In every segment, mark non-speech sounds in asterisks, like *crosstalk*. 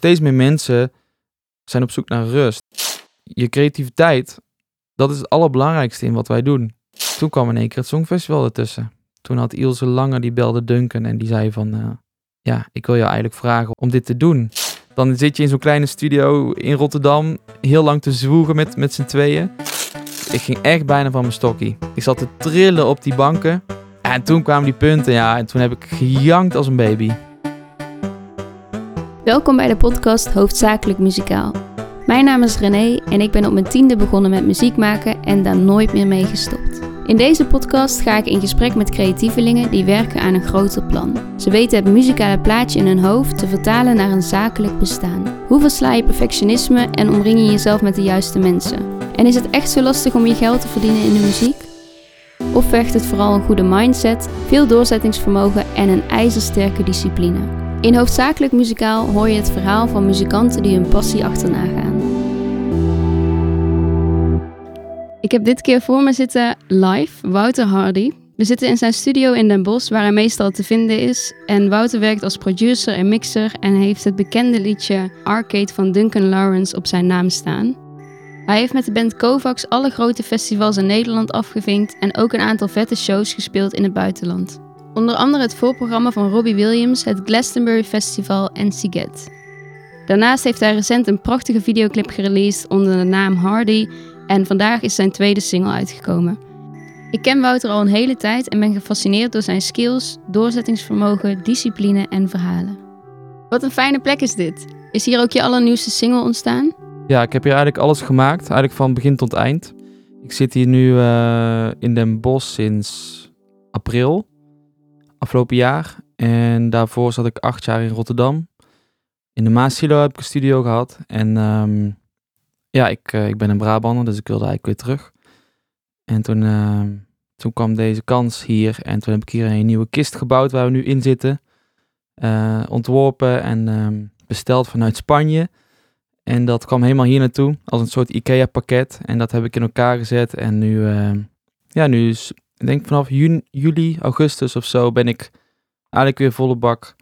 steeds meer mensen zijn op zoek naar rust. Je creativiteit, dat is het allerbelangrijkste in wat wij doen. Toen kwam in één keer het Songfestival ertussen. Toen had Ilse Lange, die belde Duncan en die zei van... eh, ja, ik wil jou eigenlijk vragen om dit te doen. Dan zit je in zo'n kleine studio in Rotterdam heel lang te zwoegen met, met z'n tweeën. Ik ging echt bijna van mijn stokkie. Ik zat te trillen op die banken. En toen kwamen die punten, ja, en toen heb ik gejankt als een baby. Welkom bij de podcast Hoofdzakelijk Muzikaal. Mijn naam is René en ik ben op mijn tiende begonnen met muziek maken en daar nooit meer mee gestopt. In deze podcast ga ik in gesprek met creatievelingen die werken aan een groter plan. Ze weten het muzikale plaatje in hun hoofd te vertalen naar een zakelijk bestaan. Hoe versla je perfectionisme en omring je jezelf met de juiste mensen? En is het echt zo lastig om je geld te verdienen in de muziek? Of vecht het vooral een goede mindset, veel doorzettingsvermogen en een ijzersterke discipline? In Hoofdzakelijk Muzikaal hoor je het verhaal van muzikanten die hun passie achterna gaan. Ik heb dit keer voor me zitten live Wouter Hardy. We zitten in zijn studio in Den Bosch, waar hij meestal te vinden is. En Wouter werkt als producer en mixer en heeft het bekende liedje Arcade van Duncan Lawrence op zijn naam staan. Hij heeft met de band Kovacs alle grote festivals in Nederland afgevinkt en ook een aantal vette shows gespeeld in het buitenland. Onder andere het voorprogramma van Robbie Williams, het Glastonbury Festival en Siget. Daarnaast heeft hij recent een prachtige videoclip gereleased onder de naam Hardy en vandaag is zijn tweede single uitgekomen. Ik ken Wouter al een hele tijd en ben gefascineerd door zijn skills, doorzettingsvermogen, discipline en verhalen. Wat een fijne plek is dit. Is hier ook je allernieuwste single ontstaan? Ja, ik heb hier eigenlijk alles gemaakt, eigenlijk van begin tot eind. Ik zit hier nu eh, in Den Bosch sinds april, afgelopen jaar. En daarvoor zat ik acht jaar in Rotterdam. In de Maasilo heb ik een studio gehad. En ehm, ja, ik, eh, ik ben een Brabander, dus ik wilde eigenlijk weer terug. En toen, ehm, toen kwam deze kans hier. En toen heb ik hier een nieuwe kist gebouwd waar we nu in zitten. Eh, ontworpen en ehm, besteld vanuit Spanje. En dat kwam helemaal hier naartoe als een soort IKEA-pakket. En dat heb ik in elkaar gezet. En nu, ja, nu is, ik denk vanaf juni, juli, augustus of zo, ben ik eigenlijk weer volle bak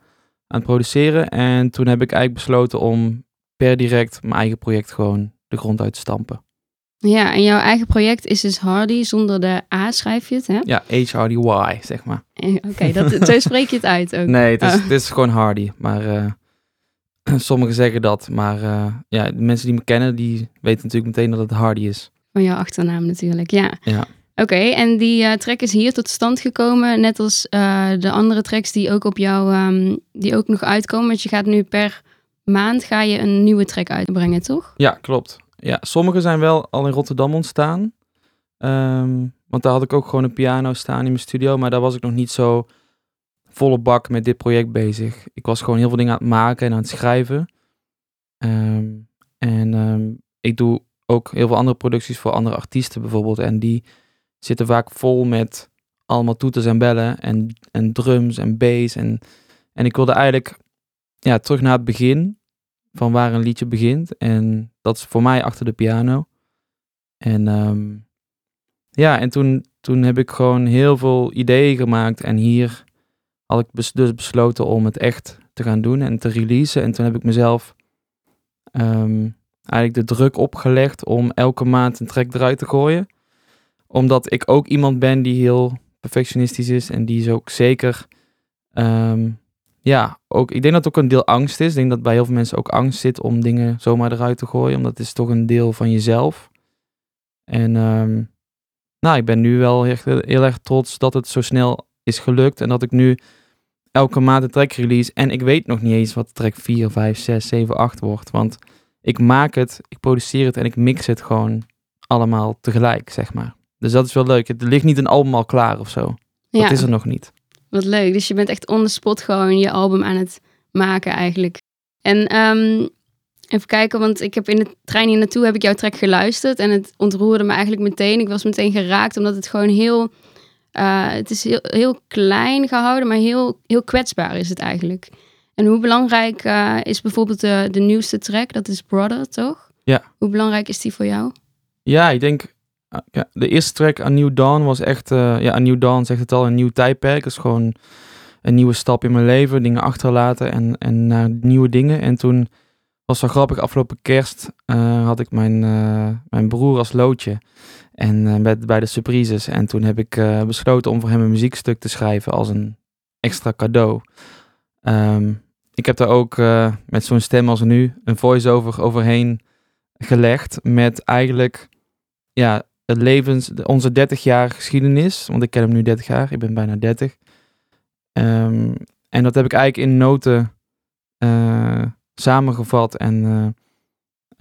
aan het produceren. En toen heb ik eigenlijk besloten om per direct mijn eigen project gewoon de grond uit te stampen. Ja, en jouw eigen project is dus Hardy, zonder de A schrijf je het, hè? Ja, H-R-D-Y, zeg maar. Eh, Oké, dat *laughs* zo spreek je het uit ook. Nee, het is, Oh. het is gewoon Hardy. Maar eh, *clears throat* sommigen zeggen dat. Maar eh, ja, de mensen die me kennen, die weten natuurlijk meteen dat het Hardy is. Van jouw achternaam natuurlijk, ja. Ja. Oké, en die eh, track is hier tot stand gekomen, net als eh, de andere tracks die ook op jou, ehm, die ook nog uitkomen. Want je gaat nu per maand ga je een nieuwe track uitbrengen, toch? Ja, klopt. Ja, sommige zijn wel al in Rotterdam ontstaan. Ehm, want daar had ik ook gewoon een piano staan in mijn studio. Maar daar was ik nog niet zo volle bak met dit project bezig. Ik was gewoon heel veel dingen aan het maken en aan het schrijven. Ehm, en ik doe ook heel veel andere producties voor andere artiesten bijvoorbeeld. En die zitten vaak vol met allemaal toeters en bellen en, en drums en bass. En, en ik wilde eigenlijk ja, terug naar het begin van waar een liedje begint. En dat is voor mij achter de piano. En ehm, ja, en toen, toen heb ik gewoon heel veel ideeën gemaakt. En hier had ik dus besloten om het echt te gaan doen en te releasen. En toen heb ik mezelf ehm, eigenlijk de druk opgelegd om elke maand een track eruit te gooien. Omdat ik ook iemand ben die heel perfectionistisch is en die is ook zeker ehm, ja, ook, ik denk dat het ook een deel angst is. Ik denk dat bij heel veel mensen ook angst zit om dingen zomaar eruit te gooien. Omdat het is toch een deel van jezelf. En ehm, nou, ik ben nu wel heel, heel erg trots dat het zo snel is gelukt. En dat ik nu elke maand een track release. En ik weet nog niet eens wat track 4, 5, 6, 7, 8 wordt. Want ik maak het, ik produceer het en ik mix het gewoon allemaal tegelijk, zeg maar. Dus dat is wel leuk. Het ligt niet een album al klaar of zo. Ja, Dat is er nog niet. wat leuk. Dus je bent echt on the spot gewoon je album aan het maken eigenlijk. En ehm, even kijken, want ik heb in de trein hier naartoe heb ik jouw track geluisterd. En het ontroerde me eigenlijk meteen. Ik was meteen geraakt, omdat het gewoon heel... eh, het is heel, heel klein gehouden, maar heel, heel kwetsbaar is het eigenlijk. En hoe belangrijk eh, is bijvoorbeeld de, de nieuwste track? Dat is Brother, toch? Ja. Hoe belangrijk is die voor jou? Ja, ik denk. Ah, de eerste track, A New Dawn, was echt. eh, ja, A New Dawn zegt het al, een nieuw tijdperk. Is gewoon een nieuwe stap in mijn leven. Dingen achterlaten en, en naar nieuwe dingen. En toen was wel grappig. Afgelopen kerst eh, had ik mijn, eh, mijn broer als loodje. En eh, bij, de surprises. En toen heb ik besloten om voor hem een muziekstuk te schrijven als een extra cadeau. Ehm, ik heb daar ook met zo'n stem als nu een voice-over overheen gelegd. Met eigenlijk ja, het levens, onze 30 jaar geschiedenis. Want ik ken hem nu 30 jaar, ik ben bijna 30. Ehm, en dat heb ik eigenlijk in noten eh, samengevat. En, eh,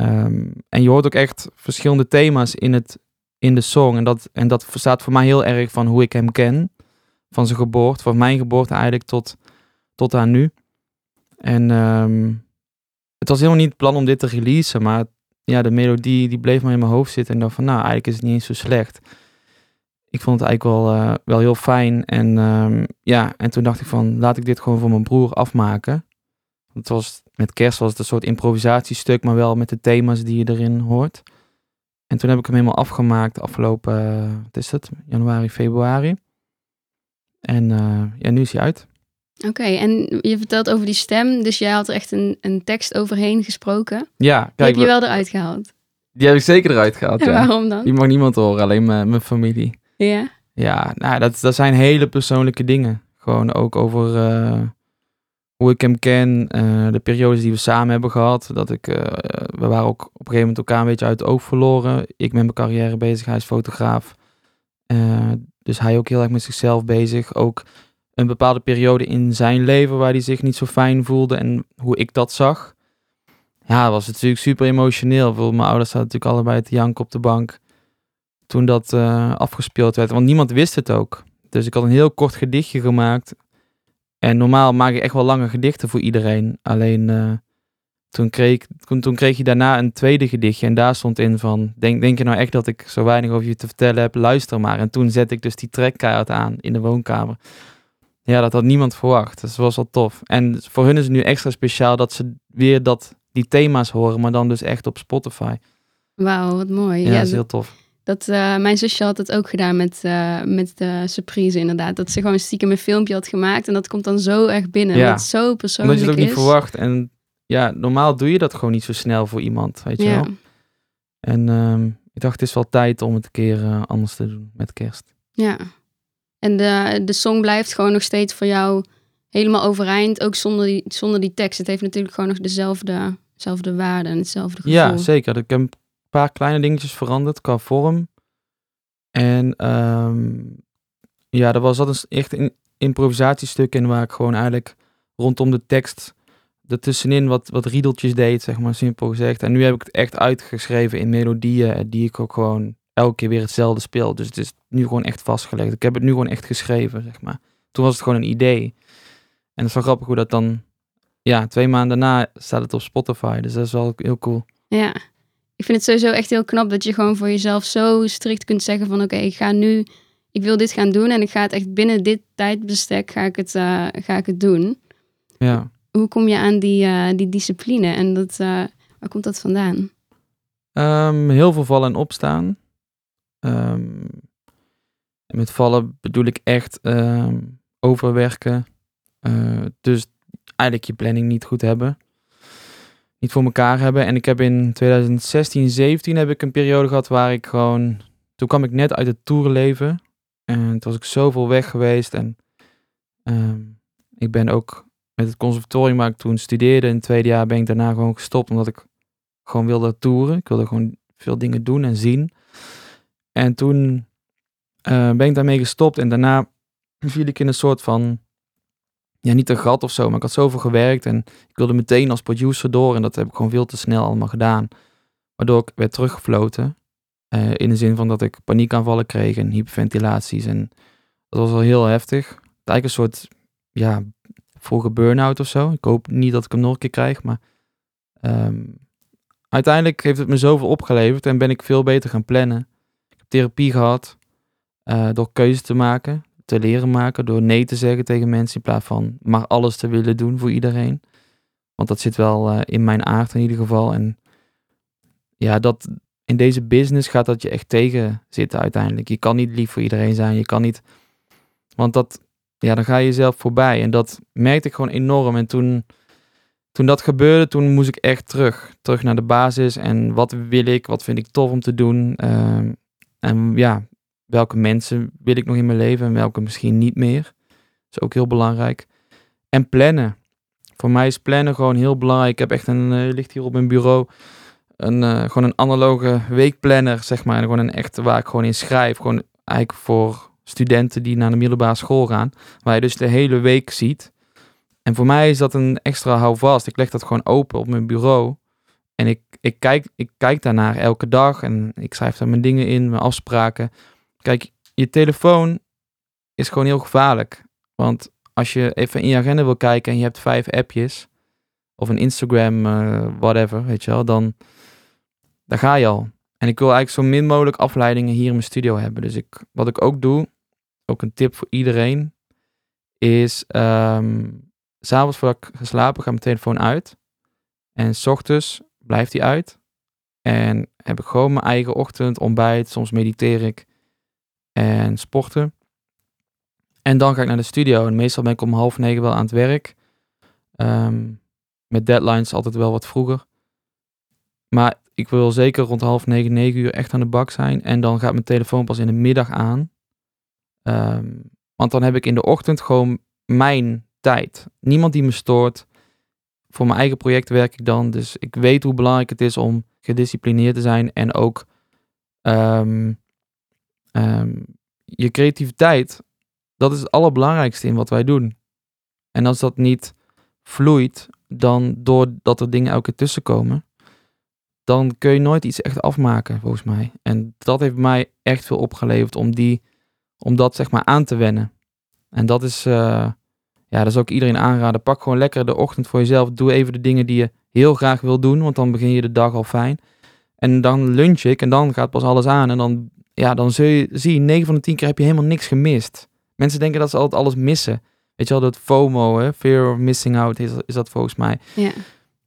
ehm, en je hoort ook echt verschillende thema's in, het, in de song. En dat, en dat staat voor mij heel erg van hoe ik hem ken. Van zijn geboorte, van mijn geboorte eigenlijk tot, tot aan nu. En ehm, het was helemaal niet het plan om dit te releasen, maar ja, de melodie die bleef maar in mijn hoofd zitten. En dacht van, nou, eigenlijk is het niet eens zo slecht. Ik vond het eigenlijk wel, eh, wel heel fijn. En ehm, ja, en toen dacht ik van, laat ik dit gewoon voor mijn broer afmaken. Het was, met kerst was het een soort improvisatiestuk, maar wel met de thema's die je erin hoort. En toen heb ik hem helemaal afgemaakt afgelopen, wat is het, januari, februari. En eh, ja, nu is hij uit. Oké, en je vertelt over die stem, dus jij had er echt een, een tekst overheen gesproken. Ja, Die heb je we- wel eruit gehaald. die heb ik zeker eruit gehaald. En *laughs* Ja. waarom dan? Die mag niemand horen, alleen mijn, mijn familie. Ja, Ja, nou, dat, dat zijn hele persoonlijke dingen. Gewoon ook over eh, hoe ik hem ken, eh, de periodes die we samen hebben gehad. Dat ik, eh, we waren ook op een gegeven moment elkaar een beetje uit het oog verloren. Ik met mijn carrière bezig, hij is fotograaf. Dus hij ook heel erg met zichzelf bezig. Ook een bepaalde periode in zijn leven waar hij zich niet zo fijn voelde en hoe ik dat zag. Ja, was natuurlijk super emotioneel. Voor mijn ouders zaten natuurlijk allebei te janken op de bank toen dat eh, afgespeeld werd. Want niemand wist het ook. Dus ik had een heel kort gedichtje gemaakt. En normaal maak ik echt wel lange gedichten voor iedereen. Alleen eh, toen, kreeg, toen, toen kreeg je daarna een tweede gedichtje. En daar stond in van, denk, denk je nou echt dat ik zo weinig over je te vertellen heb? Luister maar. En toen zette ik dus die trekkaart aan in de woonkamer. Ja, dat had niemand verwacht. Dus dat was wel tof. En voor hun is het nu extra speciaal dat ze weer dat, die thema's horen. Maar dan dus echt op Spotify. wauw, wat mooi. Ja, Ja, dat is heel tof. dat, eh, mijn zusje had het ook gedaan met, eh, met de surprise inderdaad. Dat ze gewoon stiekem een filmpje had gemaakt en dat komt dan zo echt binnen. Ja. Wat zo Omdat persoonlijk je het ook is. niet verwacht. En ja, normaal doe je dat gewoon niet zo snel voor iemand, weet je Ja. wel. En ehm, ik dacht, het is wel tijd om het een keer eh, anders te doen met kerst. Ja. En de, de song blijft gewoon nog steeds voor jou helemaal overeind, ook zonder die, zonder die tekst. Het heeft natuurlijk gewoon nog dezelfde, dezelfde waarde en hetzelfde gevoel. Ja, zeker. Ik heb een paar kleine dingetjes veranderd qua vorm. En ehm, ja, er was dat een, echt een improvisatiestuk in waar ik gewoon eigenlijk rondom de tekst ertussenin wat, wat riedeltjes deed, zeg maar, simpel gezegd. En nu heb ik het echt uitgeschreven in melodieën die ik ook gewoon elke keer weer hetzelfde speel. Dus het is nu gewoon echt vastgelegd. Ik heb het nu gewoon echt geschreven, zeg maar. Toen was het gewoon een idee. En het is wel grappig hoe dat dan, ja, twee maanden daarna staat het op Spotify. Dus dat is wel heel cool. Ja. Ik vind het sowieso echt heel knap dat je gewoon voor jezelf zo strikt kunt zeggen van oké, ik ga nu, ik wil dit gaan doen en ik ga het echt binnen dit tijdbestek ga ik het, eh, ga ik het doen. Ja. Hoe kom je aan die, eh, die discipline en dat, eh, waar komt dat vandaan? Ehm, heel veel vallen en opstaan. Ehm, met vallen bedoel ik echt ehm, overwerken. Eh, dus eigenlijk je planning niet goed hebben. Niet voor elkaar hebben. En ik heb in 2016, 17 heb ik een periode gehad waar ik gewoon... Toen kwam ik net uit het toerenleven. En toen was ik zoveel weg geweest. En ehm, ik ben ook met het conservatorium waar ik toen studeerde... in het tweede jaar ben ik daarna gewoon gestopt. Omdat ik gewoon wilde toeren. Ik wilde gewoon veel dingen doen en zien. En toen eh, ben ik daarmee gestopt. En daarna *clears throat* viel ik in een soort van... Ja, niet een gat of zo, maar ik had zoveel gewerkt. En ik wilde meteen als producer door. En dat heb ik gewoon veel te snel allemaal gedaan. Waardoor ik werd teruggefloten. eh, in de zin van dat ik paniekaanvallen kreeg en hyperventilaties. En dat was wel heel heftig. Het eigenlijk een soort, ja, vroege burn-out of zo. Ik hoop niet dat ik hem nog een keer krijg, maar... ehm, uiteindelijk heeft het me zoveel opgeleverd en ben ik veel beter gaan plannen. Therapie gehad eh, door keuze te maken, te leren maken, door nee te zeggen tegen mensen in plaats van maar alles te willen doen voor iedereen. Want dat zit wel eh, in mijn aard in ieder geval. En ja, dat in deze business gaat dat je echt tegen zitten uiteindelijk. Je kan niet lief voor iedereen zijn. Je kan niet. Want dat, ja, dan ga je jezelf voorbij. En dat merkte ik gewoon enorm. En toen, toen dat gebeurde, toen moest ik echt terug. Terug naar de basis. En wat wil ik? Wat vind ik tof om te doen? Ehm, en ja, welke mensen wil ik nog in mijn leven en welke misschien niet meer? Dat is ook heel belangrijk. En plannen. Voor mij is plannen gewoon heel belangrijk. Ik heb echt een, uh, ligt hier op mijn bureau, een, uh, gewoon een analoge weekplanner, zeg maar. Gewoon een echte waar ik gewoon in schrijf. Gewoon eigenlijk voor studenten die naar de middelbare school gaan. Waar je dus de hele week ziet. En voor mij is dat een extra houvast. Ik leg dat gewoon open op mijn bureau. En ik, ik, kijk, ik kijk daarnaar elke dag. En ik schrijf daar mijn dingen in, mijn afspraken. Kijk, je telefoon is gewoon heel gevaarlijk. Want als je even in je agenda wil kijken en je hebt vijf appjes. Of een Instagram, uh, whatever, weet je wel. Dan, dan ga je al. En ik wil eigenlijk zo min mogelijk afleidingen hier in mijn studio hebben. Dus ik, wat ik ook doe, ook een tip voor iedereen, is um, s'avonds voordat ik geslapen ga mijn telefoon uit. En s ochtends blijft die uit. En heb ik gewoon mijn eigen ochtend, ontbijt, soms mediteer ik en sporten. En dan ga ik naar de studio en meestal ben ik om half negen wel aan het werk. Um, met deadlines altijd wel wat vroeger. Maar ik wil zeker rond half negen, negen uur echt aan de bak zijn. En dan gaat mijn telefoon pas in de middag aan. Um, want dan heb ik in de ochtend gewoon mijn tijd. Niemand die me stoort. Voor mijn eigen project werk ik dan. Dus ik weet hoe belangrijk het is om gedisciplineerd te zijn. En ook um, um, je creativiteit. Dat is het allerbelangrijkste in wat wij doen. En als dat niet vloeit, dan doordat er dingen elke keer tussenkomen, dan kun je nooit iets echt afmaken, volgens mij. En dat heeft mij echt veel opgeleverd om, die, om dat zeg maar aan te wennen. En dat is, uh, ja, dat is ook iedereen aanraden. Pak gewoon lekker de ochtend voor jezelf. Doe even de dingen die je heel graag wil doen, want dan begin je de dag al fijn. En dan lunch ik en dan gaat pas alles aan. En dan, ja, dan zul je, zie je, 9 van de 10 keer heb je helemaal niks gemist. Mensen denken dat ze altijd alles missen. Weet je wel, dat FOMO, hè? Fear of Missing Out, is, is dat volgens mij. Ja,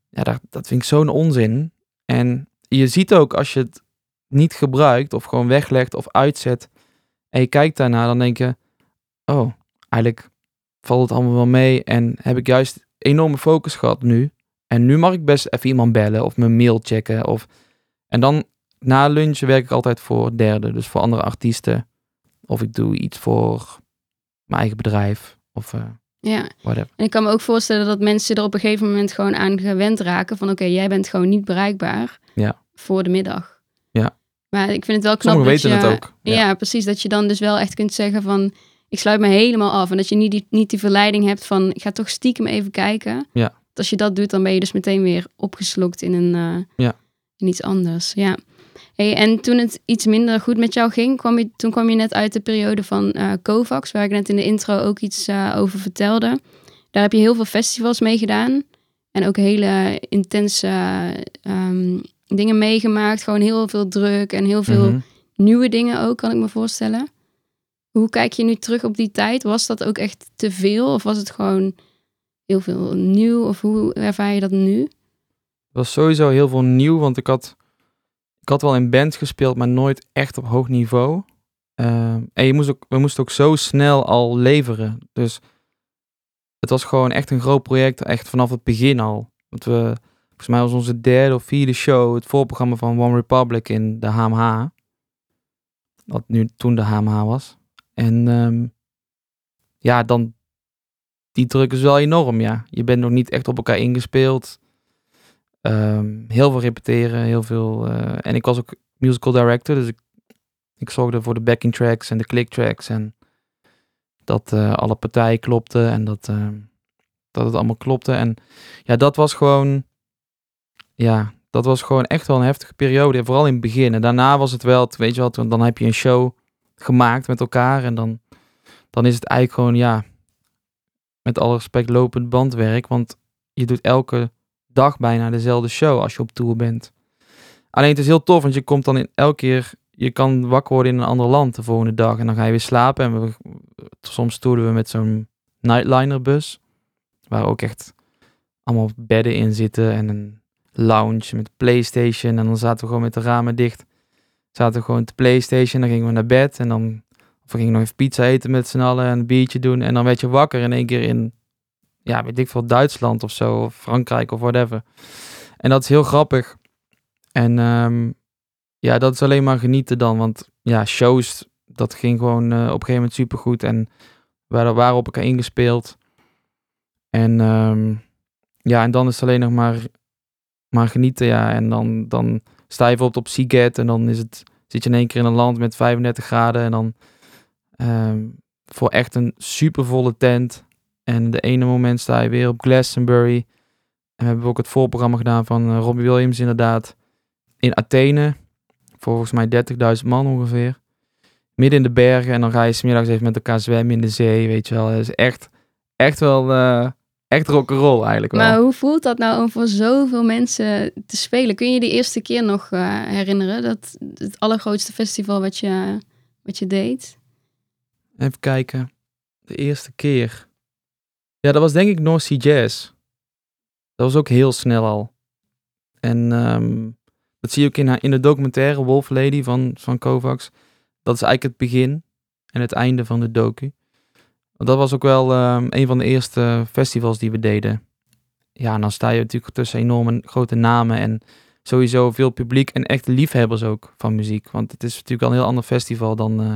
ja dat, dat vind ik zo'n onzin. En je ziet ook als je het niet gebruikt of gewoon weglegt of uitzet en je kijkt daarna, dan denk je, oh, eigenlijk valt het allemaal wel mee en heb ik juist enorme focus gehad nu. En nu mag ik best even iemand bellen of mijn mail checken. Of... En dan na lunch werk ik altijd voor derden, dus voor andere artiesten. Of ik doe iets voor mijn eigen bedrijf. Of uh, ja. whatever. En ik kan me ook voorstellen dat mensen er op een gegeven moment gewoon aan gewend raken. Van oké, jij bent gewoon niet bereikbaar ja. voor de middag. Ja. Maar ik vind het wel knap Sommigen dat weten je, het ook. Ja. Ja. precies. Dat je dan dus wel echt kunt zeggen van... Ik sluit me helemaal af. En dat je niet die, niet die verleiding hebt van... Ik ga toch stiekem even kijken. Ja. Want Als je dat doet, dan ben je dus meteen weer opgeslokt in, een, eh, Ja. in iets anders. Ja. Hey, en toen het iets minder goed met jou ging, kwam je, toen kwam je net uit de periode van eh COVAX, waar ik net in de intro ook iets eh, over vertelde. Daar heb je heel veel festivals mee gedaan. En ook hele intense ehm, dingen meegemaakt. Gewoon heel veel druk en heel veel Mhm. nieuwe dingen ook, kan ik me voorstellen. Hoe kijk je nu terug op die tijd? Was dat ook echt te veel? Of was het gewoon heel veel nieuw? Of hoe ervaar je dat nu? Het was sowieso heel veel nieuw, want ik had, ik had wel in bands gespeeld, maar nooit echt op hoog niveau. Ehm, en je moest ook, we moesten ook zo snel al leveren. Dus het was gewoon echt een groot project, echt vanaf het begin al. Want we, volgens mij was onze derde of vierde show het voorprogramma van One Republic in de HMH. Wat nu toen de HMH was. En ehm, ja, dan, die druk is wel enorm, ja. Je bent nog niet echt op elkaar ingespeeld. Ehm, heel veel repeteren, heel veel. eh, en ik was ook musical director, dus ik, ik zorgde voor de backing tracks en de click tracks. En dat eh, alle partijen klopten en dat, eh, dat het allemaal klopte. En ja, dat was gewoon. Ja, dat was gewoon echt wel een heftige periode. Vooral in het begin. En daarna was het wel, weet je toen- dan heb je een show gemaakt met elkaar. En dan, dan is het eigenlijk gewoon, ja, met alle respect lopend bandwerk. Want je doet elke dag bijna dezelfde show als je op tour bent. Alleen het is heel tof, want je komt dan in elke keer, je kan wakker worden in een ander land de volgende dag. En dan ga je weer slapen. En we, soms toerden we met zo'n nightliner bus. Waar ook echt allemaal bedden in zitten en een lounge met Playstation. En dan zaten we gewoon met de ramen dicht. Zaten we gewoon te Playstation. Dan gingen we naar bed. En dan of we gingen nog even pizza eten met z'n allen en een biertje doen. En dan werd je wakker in één keer in ja, weet ik veel, Duitsland of zo, of Frankrijk of whatever. En dat is heel grappig. En ehm, ja, dat is alleen maar genieten dan, want ja, shows, dat ging gewoon eh, op een gegeven moment supergoed en we waren op elkaar ingespeeld. En ehm, ja, en dan is het alleen nog maar, maar genieten, ja. En dan, dan sta je bijvoorbeeld op Seagate en dan is het, zit je in één keer in een land met 35 graden en dan ehm, voor echt een supervolle tent. En de ene moment sta je weer op Glastonbury. En we hebben ook het voorprogramma gedaan van uh, Robbie Williams inderdaad. In Athene. Volgens mij 30.000 man ongeveer. Midden in de bergen. En dan ga je smiddags even met elkaar zwemmen in de zee. Weet je wel. Het is echt, echt wel... Uh, echt rock'n'roll eigenlijk wel. Maar hoe voelt dat nou om voor zoveel mensen te spelen? Kun je die eerste keer nog uh, herinneren? Dat het allergrootste festival wat je, wat je deed? Even kijken. De eerste keer. Ja, dat was denk ik North Sea Jazz. Dat was ook heel snel al. En um, dat zie je ook in, in de documentaire Wolf Lady van, van Kovacs. Dat is eigenlijk het begin en het einde van de docu. Dat was ook wel um, een van de eerste festivals die we deden. Ja, en dan sta je natuurlijk tussen enorme grote namen en sowieso veel publiek en echte liefhebbers ook van muziek. Want het is natuurlijk al een heel ander festival dan, uh,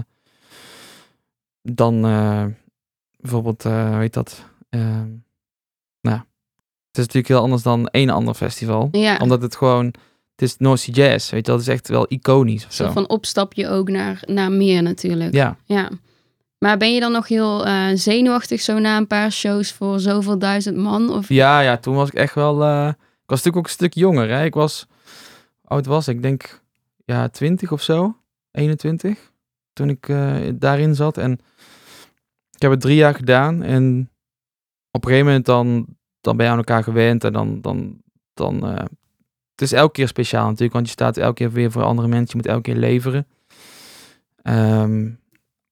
dan uh, bijvoorbeeld, uh, hoe heet dat? Ehm, nou, het is natuurlijk heel anders dan een ander festival. Ja. Omdat het gewoon, het is North Jazz, weet je dat is echt wel iconisch of zo. zo. van opstapje ook naar, naar meer natuurlijk. Ja. Ja. Maar ben je dan nog heel uh, zenuwachtig zo na een paar shows voor zoveel duizend man? Of? Ja, ja, toen was ik echt wel, uh, ik was natuurlijk ook een stuk jonger. Hè? Ik was, oud was ik, denk ja, 20 of zo, 21, toen ik uh, daarin zat. En ik heb het drie jaar gedaan en op een gegeven moment dan, dan ben je aan elkaar gewend en dan, dan, dan het is elke keer speciaal natuurlijk, want je staat elke keer weer voor andere mensen, je moet elke keer leveren. Um,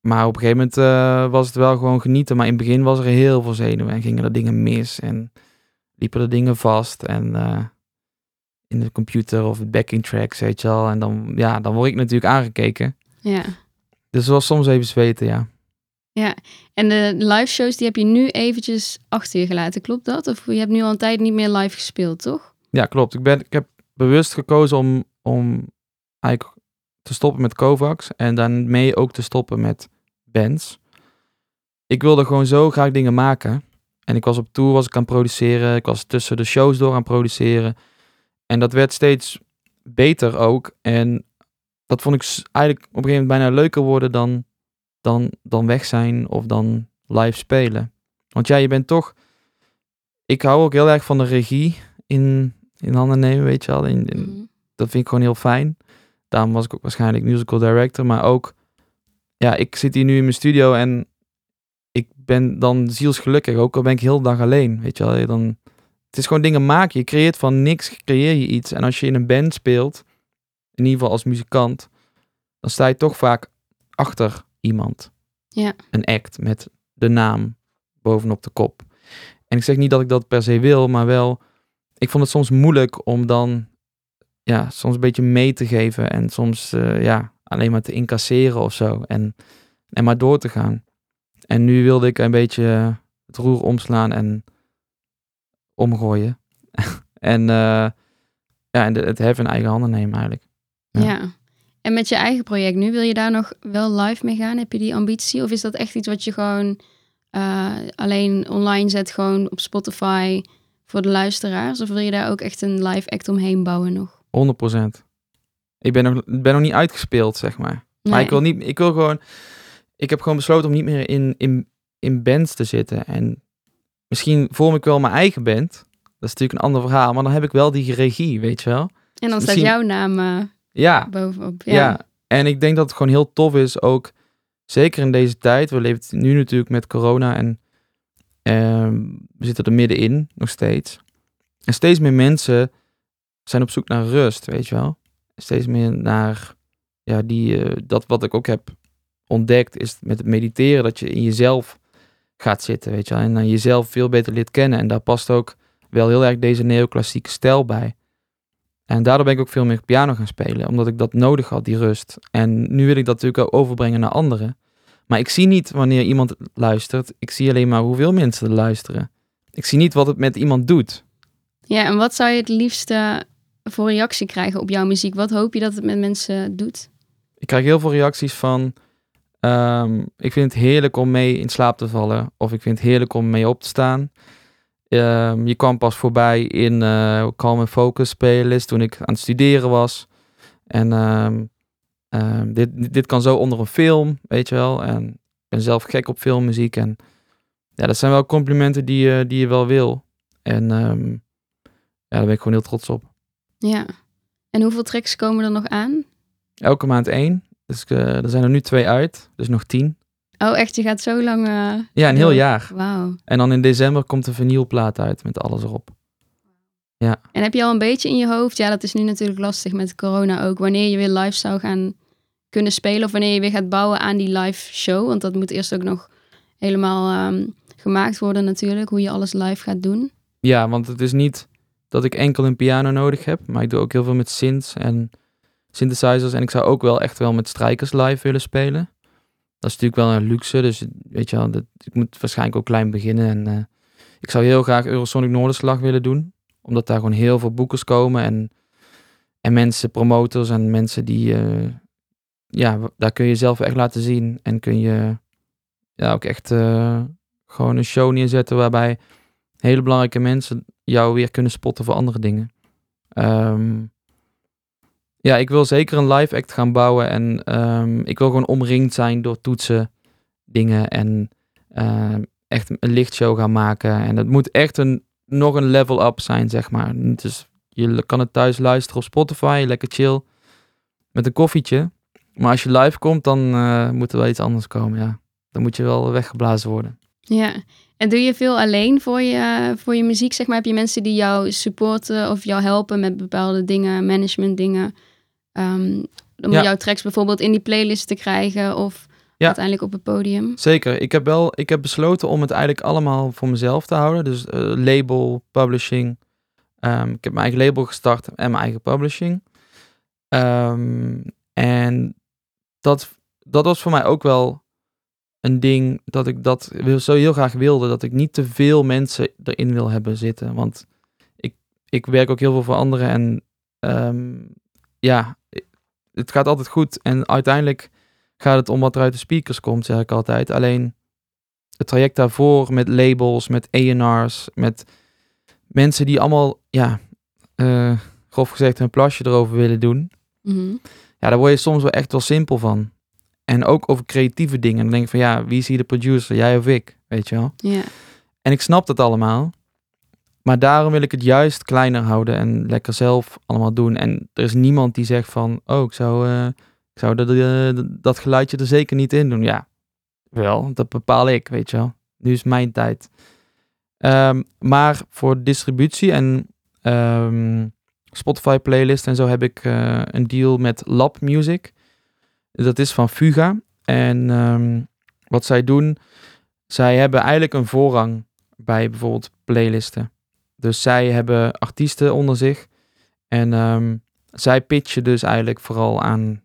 maar op een gegeven moment uh, was het wel gewoon genieten, maar in het begin was er heel veel zenuwen en gingen er dingen mis en liepen er dingen vast en uh, in de computer of het backing tracks, weet je wel. En dan, ja, dan word ik natuurlijk aangekeken. Ja. Dus het was soms even zweten, ja. Ja, en de live shows die heb je nu eventjes achter je gelaten, klopt dat? Of je hebt nu al een tijd niet meer live gespeeld, toch? Ja, klopt. Ik, ben, ik heb bewust gekozen om, om eigenlijk te stoppen met Kovacs en daarmee ook te stoppen met bands. Ik wilde gewoon zo graag dingen maken. En ik was op tour, was ik aan het produceren. Ik was tussen de shows door aan het produceren. En dat werd steeds beter ook. En dat vond ik eigenlijk op een gegeven moment bijna leuker worden dan, dan, dan weg zijn of dan live spelen. Want ja, je bent toch... Ik hou ook heel erg van de regie in, in handen nemen, weet je wel. In, in, Mhm. dat vind ik gewoon heel fijn. Daarom was ik ook waarschijnlijk musical director. Maar ook, ja, ik zit hier nu in mijn studio en ik ben dan zielsgelukkig. Ook al ben ik heel dag alleen, weet je wel. Dan, het is gewoon dingen maken. Je creëert van niks, creëer je iets. En als je in een band speelt, in ieder geval als muzikant, dan sta je toch vaak achter iemand. Ja. Een act met de naam bovenop de kop. En ik zeg niet dat ik dat per se wil, maar wel, ik vond het soms moeilijk om dan, ja, soms een beetje mee te geven en soms, uh, ja, alleen maar te incasseren of zo en, en maar door te gaan. En nu wilde ik een beetje het roer omslaan en omgooien. *laughs* en uh, ja, en het hef in eigen handen nemen eigenlijk. Ja. En met je eigen project nu, wil je daar nog wel live mee gaan? Heb je die ambitie? Of is dat echt iets wat je gewoon alleen online zet, gewoon op Spotify voor de luisteraars? Of wil je daar ook echt een live act omheen bouwen nog? 100%. Ik ben nog, ben nog niet uitgespeeld, zeg maar. Nee. Maar ik wil niet, ik wil gewoon, ik heb gewoon besloten om niet meer in, in, in bands te zitten. En misschien vorm ik wel mijn eigen band. Dat is natuurlijk een ander verhaal, maar dan heb ik wel die regie, weet je wel. En dan staat jouw naam uh, ja. bovenop. Ja. ja, en ik denk dat het gewoon heel tof is, ook zeker in deze tijd. We leven nu natuurlijk met corona en uh, we zitten er middenin nog steeds. En steeds meer mensen zijn op zoek naar rust, weet je wel. Steeds meer naar, ja, die, uh, dat wat ik ook heb ontdekt, is met het mediteren dat je in jezelf gaat zitten, weet je wel. En dan jezelf veel beter leert kennen. En daar past ook wel heel erg deze neoclassieke stijl bij. En daardoor ben ik ook veel meer piano gaan spelen, omdat ik dat nodig had, die rust. En nu wil ik dat natuurlijk ook overbrengen naar anderen. Maar ik zie niet wanneer iemand luistert. Ik zie alleen maar hoeveel mensen er luisteren. ik zie niet wat het met iemand doet. Ja, en wat zou je het liefste voor reactie krijgen op jouw muziek? Wat hoop je dat het met mensen doet? Ik krijg heel veel reacties van. ehm, ik vind het heerlijk om mee in slaap te vallen. Of ik vind het heerlijk om mee op te staan. Ehm, je kwam pas voorbij in eh Calm Focus playlist toen ik aan het studeren was. En ehm, dit, dit kan zo onder een film, weet je wel. En ik ben zelf gek op filmmuziek. En ja, dat zijn wel complimenten die, je die je wel wil. En ja, daar ben ik gewoon heel trots op. Ja. En hoeveel tracks komen er nog aan? Elke maand één. Dus eh, er zijn er nu twee uit. Dus nog tien. Oh, echt? Je gaat zo lang... eh, Ja, een heel door. jaar. Wauw. En dan in december komt een vinylplaat uit met alles erop. En heb je al een beetje in je hoofd, ja, dat is nu natuurlijk lastig met corona ook, wanneer je weer live zou gaan kunnen spelen of wanneer je weer gaat bouwen aan die live show? Want dat moet eerst ook nog helemaal ehm, gemaakt worden natuurlijk, hoe je alles live gaat doen. Ja, want het is niet dat ik enkel een piano nodig heb, maar ik doe ook heel veel met synths en synthesizers. En ik zou ook wel echt wel met strijkers live willen spelen. Dat is natuurlijk wel een luxe, dus weet je wel, dat, ik moet waarschijnlijk ook klein beginnen. En eh, ik zou heel graag Eurosonic Noorderslag willen doen, omdat daar gewoon heel veel boekers komen en, en mensen, promotors en mensen die, eh, ja, daar kun je jezelf echt laten zien en kun je ja, ook echt eh, gewoon een show neerzetten waarbij hele belangrijke mensen jou weer kunnen spotten voor andere dingen. Ehm, ja, ik wil zeker een live act gaan bouwen en ehm, ik wil gewoon omringd zijn door toetsen, dingen en ehm, echt een lichtshow gaan maken. En het moet echt een, nog een level up zijn, zeg maar. Dus je kan het thuis luisteren op Spotify, lekker chill, met een koffietje. Maar als je live komt, dan eh, moet er wel iets anders komen, ja. Dan moet je wel weggeblazen worden. Ja, en doe je veel alleen voor je, voor je muziek, zeg maar? Heb je mensen die jou supporten of jou helpen met bepaalde dingen, management dingen, ehm, om Ja. jouw tracks bijvoorbeeld in die playlist te krijgen of Ja. uiteindelijk op het podium? Zeker. Ik heb wel, ik heb besloten om het eigenlijk allemaal voor mezelf te houden. Dus eh, label, publishing. Ehm, ik heb mijn eigen label gestart en mijn eigen publishing. Ehm, en dat, dat was voor mij ook wel een ding dat ik dat wil- zo heel graag wilde. Dat ik niet te veel mensen erin wil hebben zitten. Want ik, ik werk ook heel veel voor anderen. En ehm, ja, het gaat altijd goed. En uiteindelijk gaat het om wat er uit de speakers komt, zeg ik altijd. Alleen het traject daarvoor met labels, met A&R's, met mensen die allemaal, ja, eh, grof gezegd, een plasje erover willen doen. Mhm. Ja, daar word je soms wel echt wel simpel van. En ook over creatieve dingen. Dan denk ik van, ja, wie is hier de producer? Jij of ik? Weet je wel? Ja. En ik snap dat allemaal. Maar daarom wil ik het juist kleiner houden en lekker zelf allemaal doen. En er is niemand die zegt van, oh, ik zou, eh, ik zou dat, eh, dat geluidje er zeker niet in doen. Ja, wel, dat bepaal ik, weet je wel. Nu is mijn tijd. Ehm, maar voor distributie en ehm, Spotify playlist en zo heb ik eh, een deal met Lab Music. Dat is van Fuga. En ehm, wat zij doen, zij hebben eigenlijk een voorrang bij bijvoorbeeld playlisten. Dus zij hebben artiesten onder zich. En ehm, zij pitchen dus eigenlijk vooral aan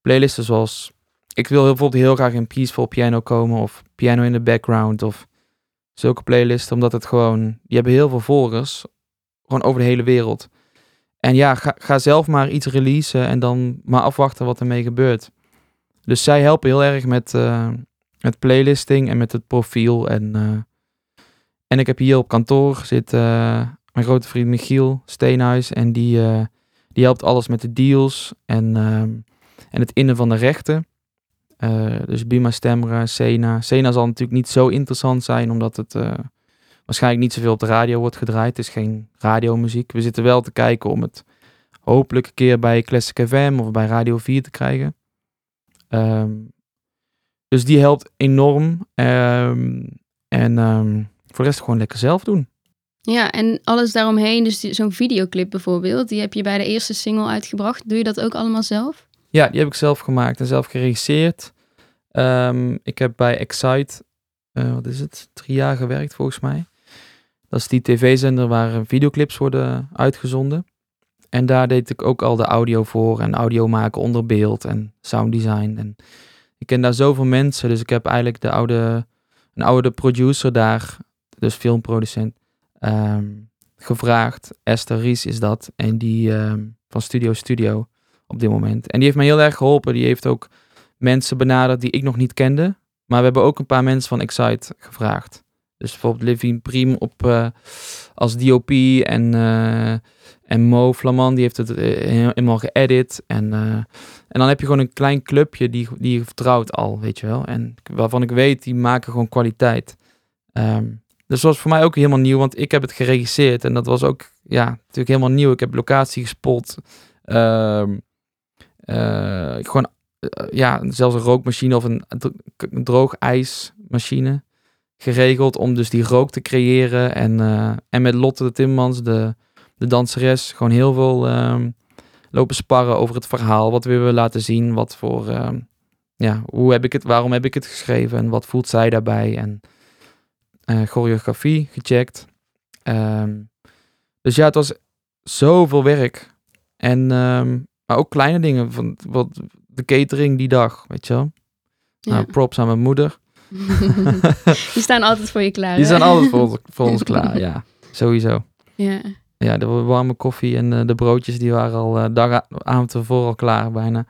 playlisten zoals... Ik wil bijvoorbeeld heel graag in Peaceful Piano komen of Piano in the Background of zulke playlisten. Omdat het gewoon... Die hebben heel veel volgers. Gewoon over de hele wereld. En ja, ga, ga zelf maar iets releasen en dan maar afwachten wat ermee gebeurt. Dus zij helpen heel erg met, eh, met playlisting en met het profiel. En, eh, en ik heb hier op kantoor zit eh, mijn grote vriend Michiel Steenhuis. En die, die helpt alles met de deals en, ehm, en het innen van de rechten. Dus Bima Stemra, Sena. Sena zal natuurlijk niet zo interessant zijn, omdat het waarschijnlijk niet zoveel op de radio wordt gedraaid. Het is geen radiomuziek. We zitten wel te kijken om het hopelijk een keer bij Classic FM of bij Radio 4 te krijgen. Ehm, dus die helpt enorm. Ehm, en ehm, voor de rest gewoon lekker zelf doen. Ja, en alles daaromheen, dus zo'n videoclip bijvoorbeeld, die heb je bij de eerste single uitgebracht. Doe je dat ook allemaal zelf? Ja, die heb ik zelf gemaakt en zelf geregisseerd. Ik heb bij Excite, eh, wat is het, drie jaar gewerkt volgens mij. Dat is die tv-zender waar eh, videoclips worden uitgezonden. En daar deed ik ook al de audio voor en audio maken onder beeld en sounddesign. En ik ken daar zoveel mensen, dus ik heb eigenlijk de oude, een oude producer daar, dus filmproducent. ehm, gevraagd. Esther Ries is dat. En die ehm, van Studio Studio op dit moment. En die heeft mij heel erg geholpen. Die heeft ook mensen benaderd die ik nog niet kende. Maar we hebben ook een paar mensen van Excite gevraagd. Dus bijvoorbeeld Living Priem op, eh, als DOP en, eh, en Mo Flamand, die heeft het eh, helemaal geëdit. En, eh, en dan heb je gewoon een klein clubje die, die je vertrouwt al, weet je wel. En waarvan ik weet, die maken gewoon kwaliteit. Ehm, dus dat was voor mij ook helemaal nieuw, want ik heb het geregisseerd. En dat was ook, ja, natuurlijk helemaal nieuw. Ik heb locatie gespot. Ehm, eh, gewoon, ja, zelfs een rookmachine of een, dro- een droog ijsmachine geregeld om dus die rook te creëren. En, en met Lotte de Timmans, de, de danseres, gewoon heel veel ehm, lopen sparren over het verhaal. Wat willen we laten zien? Wat voor, ehm, ja, hoe heb ik het, waarom heb ik het geschreven? En wat voelt zij daarbij? En eh, choreografie gecheckt. Ehm, dus ja, het was zoveel werk. En, maar ook kleine dingen. Van, wat, de catering die dag, weet je wel. Ja. Nou, props aan mijn moeder. *laughs* Die staan altijd voor je klaar. Die hè? zijn altijd voor *laughs* voor ons klaar, ja. Sowieso. Ja. Ja, de warme koffie en eh, de broodjes die waren al eh dag, avond ervoor al klaar bijna.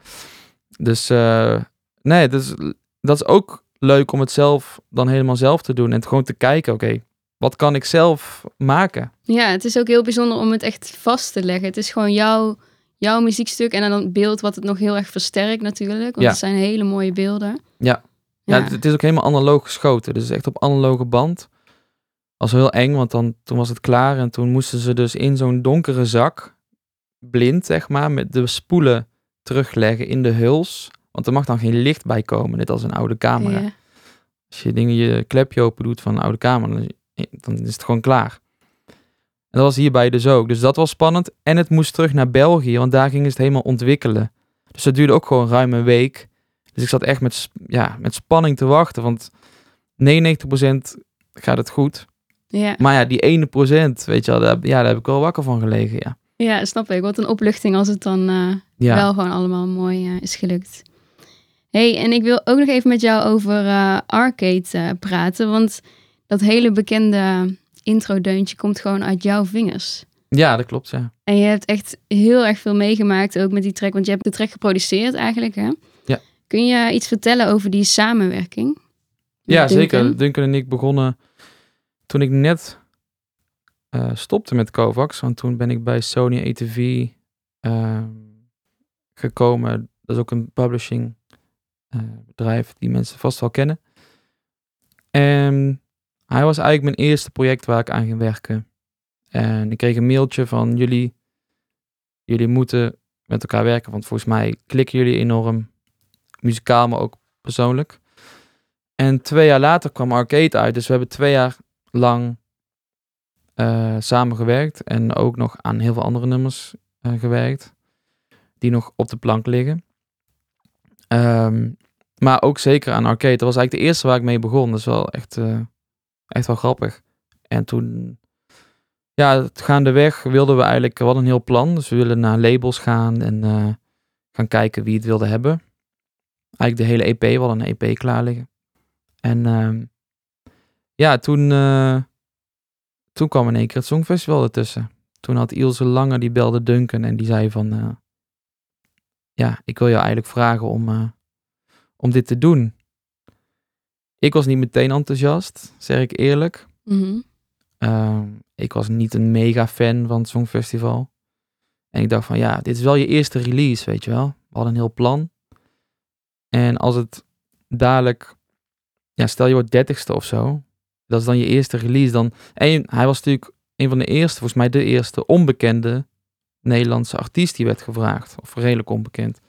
Dus eh, nee, dus, dat is ook leuk om het zelf dan helemaal zelf te doen. En gewoon te kijken, oké, wat kan ik zelf maken? ja, het is ook heel bijzonder om het echt vast te leggen. Het is gewoon jouw, jouw muziekstuk en dan een beeld wat het nog heel erg versterkt natuurlijk. Want Ja. het zijn hele mooie beelden. Ja. Ja, het, het is ook helemaal analoog geschoten. Dus echt op analoge band. Was heel eng, want dan, toen was het klaar. En toen moesten ze dus in zo'n donkere zak, blind zeg maar, met de spoelen terugleggen in de huls. Want er mag dan geen licht bij komen, net als een oude camera. Ja. Als je dingen je klepje open doet van een oude camera, dan, dan is het gewoon klaar. En dat was hierbij dus ook. Dus dat was spannend. En het moest terug naar België, want daar gingen ze het helemaal ontwikkelen. Dus dat duurde ook gewoon ruim een week. Dus ik zat echt met, ja, met spanning te wachten, want 99% gaat het goed. Ja. Maar ja, die ene procent, weet je wel, daar, ja, daar heb ik wel wakker van gelegen, ja. ja, snap ik. Wat een opluchting als het dan eh, Ja, wel gewoon allemaal mooi eh, is gelukt. hey, en ik wil ook nog even met jou over eh, Arcade praten. Want dat hele bekende intro-deuntje komt gewoon uit jouw vingers. ja dat klopt, ja. En je hebt echt heel erg veel meegemaakt ook met die track. Want je hebt de track geproduceerd eigenlijk, hè? Ja. Kun je iets vertellen over die samenwerking? Ja, zeker. Duncan en ik begonnen toen ik net eh, stopte met Kovacs. Want toen ben ik bij Sony ATV ehm, gekomen. Dat is ook een publishing eh, bedrijf die mensen vast wel kennen. En hij was eigenlijk mijn eerste project waar ik aan ging werken. En ik kreeg een mailtje van jullie. Jullie moeten met elkaar werken, want volgens mij klikken jullie enorm. Muzikaal, maar ook persoonlijk. En twee jaar later kwam Arcade uit. Dus we hebben twee jaar lang eh samengewerkt. En ook nog aan heel veel andere nummers eh, gewerkt. Die nog op de plank liggen. Ehm, maar ook zeker aan Arcade. Dat was eigenlijk de eerste waar ik mee begon. Dat is wel echt, eh, echt wel grappig. En toen, ja, gaandeweg wilden we eigenlijk, we hadden een heel plan. Dus we willen naar labels gaan en gaan kijken wie het wilde hebben. Eigenlijk de hele EP, we hadden een EP klaar liggen. En ehm, ja, toen, eh, toen kwam in één keer het Songfestival ertussen. Toen had Ilse Lange, die belde Duncan en die zei van... eh, ja, ik wil jou eigenlijk vragen om, eh, om dit te doen. Ik was niet meteen enthousiast, zeg ik eerlijk. Mhm. Ehm, ik was niet een mega fan van het Songfestival. En ik dacht van ja, dit is wel je eerste release, weet je wel. We hadden een heel plan. En als het dadelijk, ja, stel je wordt dertigste of zo. Dat is dan je eerste release. Dan, en hij was natuurlijk een van de eerste, volgens mij de eerste onbekende Nederlandse artiest die werd gevraagd. Of redelijk onbekend.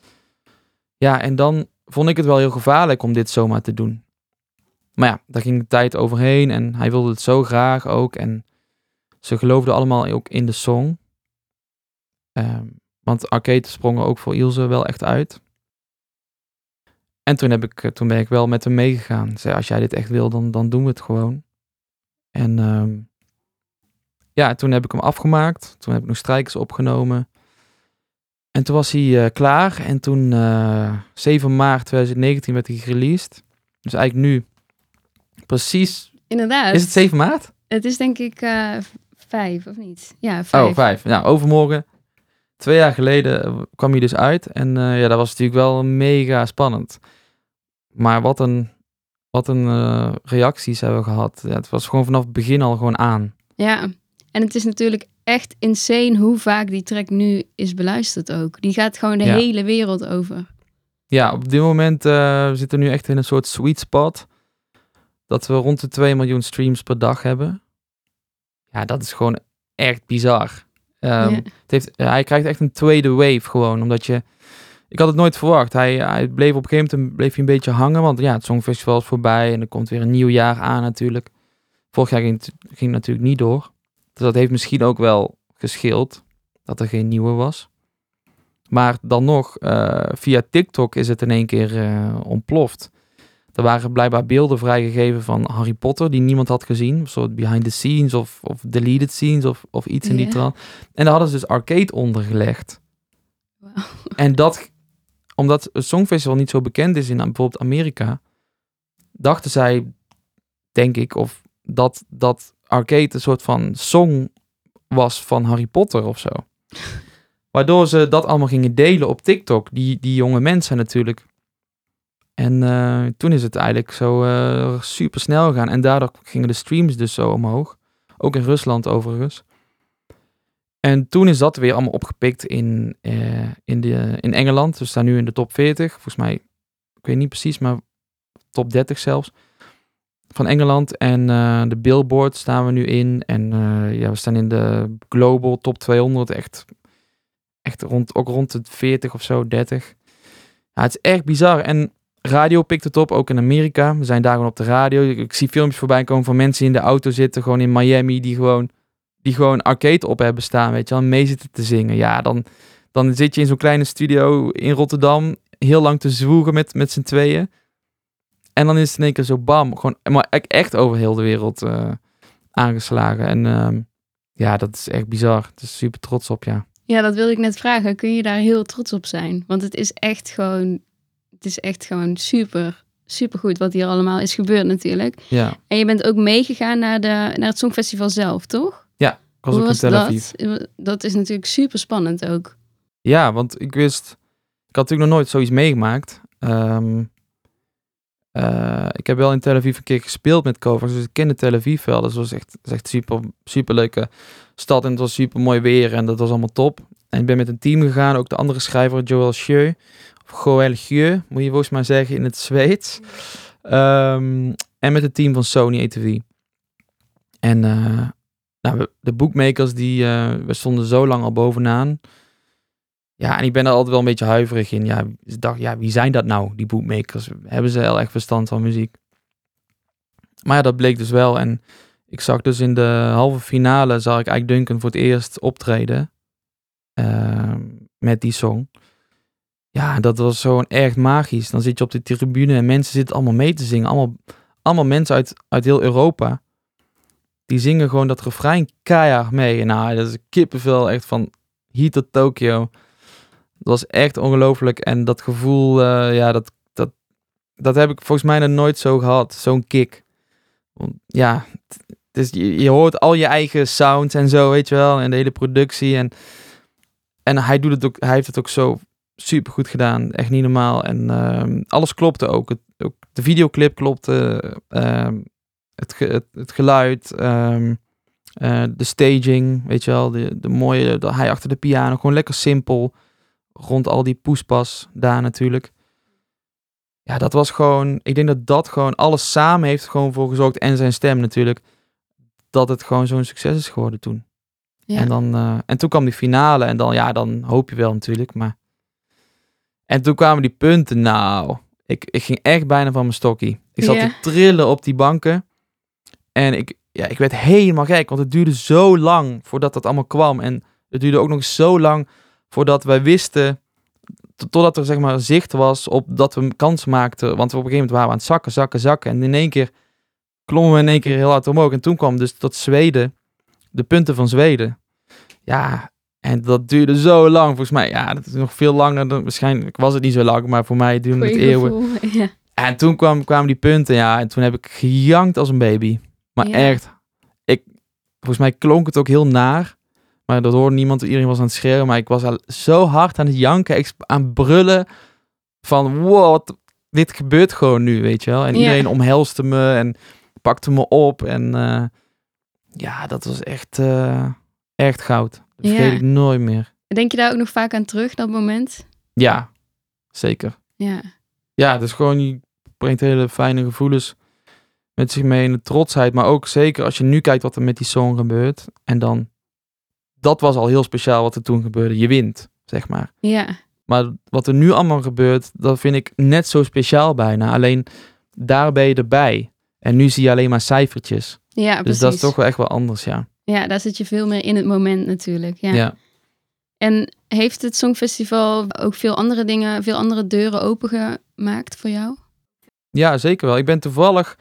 Ja, en dan vond ik het wel heel gevaarlijk om dit zomaar te doen. Maar ja, daar ging de tijd overheen en hij wilde het zo graag ook. En ze geloofden allemaal ook in de song. Ehm, want Arcade sprongen ook voor Ilse wel echt uit. En toen, heb ik, eh, toen ben ik wel met hem meegegaan. Zei, als jij dit echt wil, dan, dan doen we het gewoon. En ehm, ja, toen heb ik hem afgemaakt. Toen heb ik nog strijkers opgenomen. En toen was hij eh, klaar. En toen, eh 7 maart 2019, werd hij gereleased. Dus eigenlijk nu, precies Inderdaad. is het 7 maart? Het is denk ik eh, vijf, of niet? Ja, vijf. Oh, vijf. Nou, overmorgen. Twee jaar geleden kwam hij dus uit. En ja, dat was natuurlijk wel mega spannend. Maar wat een, wat een eh, reacties hebben we gehad. Ja, het was gewoon vanaf het begin al gewoon aan. Ja, en het is natuurlijk echt insane hoe vaak die track nu is beluisterd ook. Die gaat gewoon de Ja. hele wereld over. Ja, op dit moment eh, we zitten nu echt in een soort sweet spot. Dat we rond de 2 miljoen streams per dag hebben. Ja, dat is gewoon echt bizar. Ehm, Ja. het heeft, hij krijgt echt een tweede wave gewoon. Omdat je... Ik had het nooit verwacht. Hij, hij bleef op een gegeven moment bleef hij een beetje hangen. Want ja, het Songfestival is voorbij. En er komt weer een nieuw jaar aan natuurlijk. Vorig jaar ging het, ging het natuurlijk niet door. Dus dat heeft misschien ook wel gescheeld. Dat er geen nieuwe was. Maar dan nog, eh, via TikTok is het in één keer eh, ontploft. Er waren blijkbaar beelden vrijgegeven van Harry Potter die niemand had gezien. Een soort behind the scenes of, of deleted scenes of, of iets in die trant. En daar hadden ze dus arcade onder gelegd. En dat, omdat het Songfestival niet zo bekend is in bijvoorbeeld Amerika, dachten zij, denk ik, of dat, dat arcade een soort van song was van Harry Potter of zo. *laughs* Waardoor ze dat allemaal gingen delen op TikTok, die, die jonge mensen natuurlijk. En eh, toen is het eigenlijk zo eh, super snel gegaan. En daardoor gingen de streams dus zo omhoog. Ook in Rusland overigens. En toen is dat weer allemaal opgepikt in, eh, in, de, in Engeland. We staan nu in de top 40. Volgens mij, ik weet niet precies, maar top 30 zelfs. Van Engeland. En eh, de Billboard staan we nu in. En eh, ja, we staan in de Global top 200. Echt, echt rond, ook rond de 40 of zo, 30. Ja, het is echt bizar. En radio pikt het op, ook in Amerika. We zijn daar gewoon op de radio. Ik, ik zie filmpjes voorbij komen van mensen die in de auto zitten, gewoon in Miami, die gewoon, die gewoon arcade op hebben staan, weet je wel, mee zitten te zingen. Ja, dan, dan zit je in zo'n kleine studio in Rotterdam, heel lang te zwoegen met, met z'n tweeën. En dan is het in één keer zo bam, gewoon maar e- echt over heel de wereld eh, aangeslagen. En ehm, ja, dat is echt bizar. Het is super trots op, ja. Ja, dat wilde ik net vragen. Kun je daar heel trots op zijn? Want het is echt gewoon, het is echt gewoon super, super goed wat hier allemaal is gebeurd natuurlijk. Ja, En je bent ook meegegaan naar, de, naar het Songfestival zelf, toch? Was Hoe in Tel Aviv. dat? Dat is natuurlijk super spannend ook. Ja, want ik wist... Ik had natuurlijk nog nooit zoiets meegemaakt. Ehm, eh, ik heb wel in Tel Aviv een keer gespeeld met covers, dus ik kende Tel Aviv wel. Dus dat was echt, dat is echt super, super leuke stad en het was super mooi weer en dat was allemaal top. En ik ben met een team gegaan, ook de andere schrijver Joël Gieu, of Joël Gieu, moet je volgens mij zeggen in het Zweeds. Ehm, en met het team van Sony ATV. En eh, nou, de bookmakers, die, eh, we stonden zo lang al bovenaan. Ja, en ik ben er altijd wel een beetje huiverig in. Ja, ik dacht, ja, wie zijn dat nou, die bookmakers? Hebben ze heel echt verstand van muziek? Maar ja, dat bleek dus wel. En ik zag dus in de halve finale, zag ik eigenlijk Duncan voor het eerst optreden. ehm, met die song. Ja, dat was gewoon echt magisch. Dan zit je op de tribune en mensen zitten allemaal mee te zingen. Allemaal, allemaal mensen uit, uit heel Europa. Die zingen gewoon dat refrein keihard mee. Nou, dat is kippenvel echt van hier tot Tokio. Dat was echt ongelooflijk. En dat gevoel, eh, ja, dat, dat, dat heb ik volgens mij nog nooit zo gehad. Zo'n kick. Ja, is, je, hoort al je eigen sounds en zo, weet je wel. En de hele productie. En, en hij, doet het ook, hij heeft het ook zo super goed gedaan. Echt niet normaal. En ehm, alles klopte ook. Ook. De videoclip klopte. ehm, het, ge- het, het geluid. ehm, eh, de staging, weet je wel. De, de mooie, de, hij achter de piano. Gewoon lekker simpel. Rond al die poespas daar natuurlijk. Ja, dat was gewoon... Ik denk dat dat gewoon alles samen heeft gewoon voor gezorgd. En zijn stem natuurlijk. Dat het gewoon zo'n succes is geworden toen. Ja. En, dan, eh, en toen kwam die finale. En dan, ja, dan hoop je wel natuurlijk. Maar... En toen kwamen die punten. Nou, ik, ik ging echt bijna van mijn stokkie. Ik zat te trillen op die banken. En ik, ja, ik werd helemaal gek. Want het duurde zo lang voordat dat allemaal kwam. En het duurde ook nog zo lang voordat wij wisten... to- Totdat er zeg maar zicht was op dat we een kans maakten. Want op een gegeven moment waren we aan het zakken, zakken, zakken. En in één keer klommen we in één keer heel hard omhoog. En toen kwam dus tot Zweden, de punten van Zweden. Ja, en dat duurde zo lang volgens mij. Ja, dat is nog veel langer dan waarschijnlijk. Was het niet zo lang, maar voor mij duurde het eeuwen. *laughs* Ja. En toen kwam, kwamen die punten, ja. En toen heb ik gejankt als een baby. Maar Ja. echt, ik, volgens mij klonk het ook heel naar. Maar dat hoorde niemand. Iedereen was aan het schreeuwen. Maar ik was al zo hard aan het janken. Aan het brullen. Van wow, wat, dit gebeurt gewoon nu, weet je wel. En Ja. iedereen omhelste me en pakte me op. En eh, ja, dat was echt, eh, echt goud. Dat vergeet Ja. ik nooit meer. Denk je daar ook nog vaak aan terug, dat moment? Ja, zeker. Ja. Ja, is gewoon, je brengt hele fijne gevoelens met zich mee. En de trotsheid. Maar ook zeker als je nu kijkt wat er met die song gebeurt. En dan, dat was al heel speciaal wat er toen gebeurde. Je wint, zeg maar. Ja. Maar wat er nu allemaal gebeurt, dat vind ik net zo speciaal bijna. Alleen daar ben je erbij. En nu zie je alleen maar cijfertjes. Ja, precies. Dus dat is toch wel echt wel anders, ja. Ja, daar zit je veel meer in het moment natuurlijk. Ja. Ja. En heeft het Songfestival ook veel andere dingen, veel andere deuren opengemaakt voor jou? Ja, zeker wel. Ik ben toevallig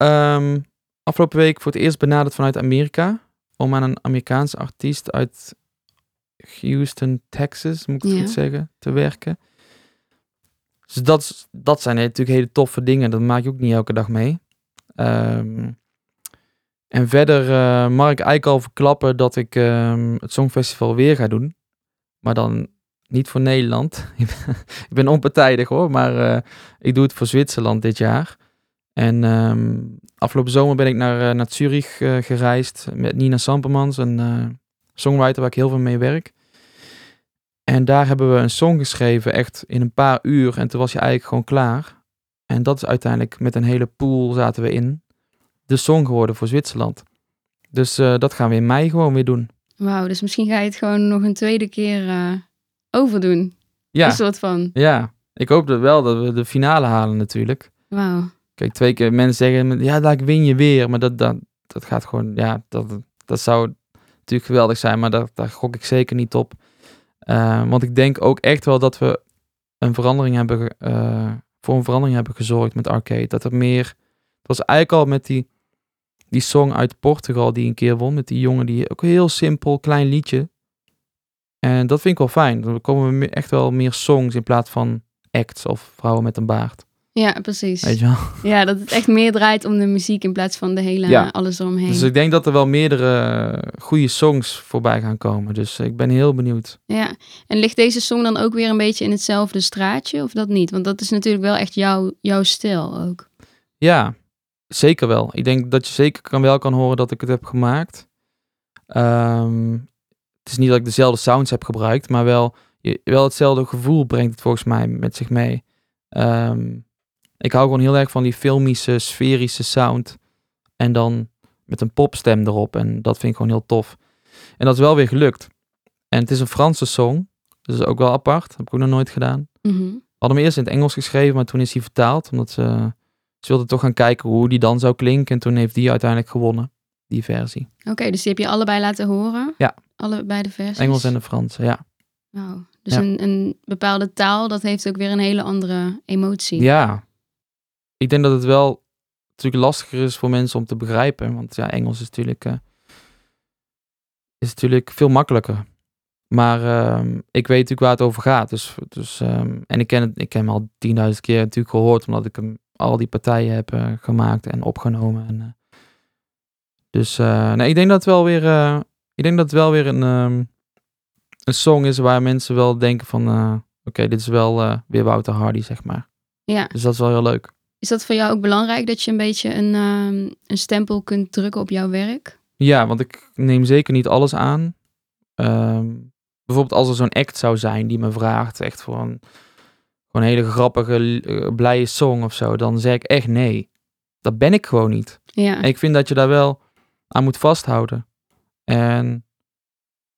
ehm, afgelopen week voor het eerst benaderd vanuit Amerika. Om aan een Amerikaanse artiest uit Houston, Texas, moet ik het Ja. goed zeggen, te werken. Dus dat, dat zijn natuurlijk hele toffe dingen. Dat maak je ook niet elke dag mee. Ehm, en verder eh, mag ik eigenlijk al verklappen dat ik ehm, het Songfestival weer ga doen. Maar dan niet voor Nederland. *laughs* ik ben onpartijdig hoor, maar eh, ik doe het voor Zwitserland dit jaar. En ehm, afgelopen zomer ben ik naar, eh, naar Zurich eh, gereisd met Nina Sampermans, een eh, songwriter waar ik heel veel mee werk. En daar hebben we een song geschreven, echt in een paar uur. En toen was je eigenlijk gewoon klaar. En dat is uiteindelijk met een hele pool zaten we in. De song geworden voor Zwitserland. Dus dat gaan we in mei gewoon weer doen. Wauw, dus misschien ga je het gewoon nog een tweede keer eh, overdoen. Ja, Een soort van. ja. Ik hoop dat wel dat we de finale halen natuurlijk. Wauw. Kijk, twee keer mensen zeggen, ja, daar win je weer. Maar dat, dat, dat gaat gewoon, ja, dat, dat zou natuurlijk geweldig zijn. Maar daar, daar gok ik zeker niet op. Eh, want ik denk ook echt wel dat we een verandering hebben, eh, voor een verandering hebben gezorgd met Arcade. Dat er meer, het was eigenlijk al met die, die song uit Portugal die een keer won. Met die jongen, die ook heel simpel, klein liedje. En dat vind ik wel fijn. Dan komen we echt wel meer songs in plaats van acts of vrouwen met een baard. Ja, precies. Weet je wel? Ja, dat het echt meer draait om de muziek in plaats van de hele, Ja. alles eromheen. Dus ik denk dat er wel meerdere eh, goede songs voorbij gaan komen. Dus ik ben heel benieuwd. Ja, en ligt deze song dan ook weer een beetje in hetzelfde straatje of dat niet? Want dat is natuurlijk wel echt jouw, jouw stijl ook. Ja, zeker wel. Ik denk dat je zeker kan, wel kan horen dat ik het heb gemaakt. Ehm, het is niet dat ik dezelfde sounds heb gebruikt, maar wel, wel hetzelfde gevoel brengt het volgens mij met zich mee. Ehm, ik hou gewoon heel erg van die filmische, sferische sound. En dan met een popstem erop. En dat vind ik gewoon heel tof. En dat is wel weer gelukt. En het is een Franse song. Dus dat is ook wel apart. Dat heb ik ook nog nooit gedaan. Hadden hem eerst in het Engels geschreven, maar toen is hij vertaald. Omdat ze, ze wilden toch gaan kijken hoe die dan zou klinken. En toen heeft die uiteindelijk gewonnen, die versie. Oké, dus die heb je allebei laten horen? Ja. Allebei de versies? Engels en de Franse, ja. Wauw. Dus Ja. een, een bepaalde taal, dat heeft ook weer een hele andere emotie. Ja. Ik denk dat het wel natuurlijk lastiger is voor mensen om te begrijpen. Want ja, Engels is natuurlijk, eh, is natuurlijk veel makkelijker. Maar ehm, ik weet natuurlijk waar het over gaat. Dus, dus, ehm, en ik ken, het, ik ken hem al tienduizend keer natuurlijk gehoord. Omdat ik hem al die partijen heb eh, gemaakt en opgenomen. En, eh, dus nee, ik denk dat het wel weer, ik denk dat het wel weer een, ehm, een song is waar mensen wel denken van... Oké, dit is wel weer Wouter Hardy, zeg maar. Ja. Dus dat is wel heel leuk. Is dat voor jou ook belangrijk dat je een beetje een, ehm, een stempel kunt drukken op jouw werk? Ja, want ik neem zeker niet alles aan. Ehm, bijvoorbeeld als er zo'n act zou zijn die me vraagt echt voor een, voor een hele grappige, eh, blije song of zo, dan zeg ik echt nee. Dat ben ik gewoon niet. Ja. En ik vind dat je daar wel aan moet vasthouden. En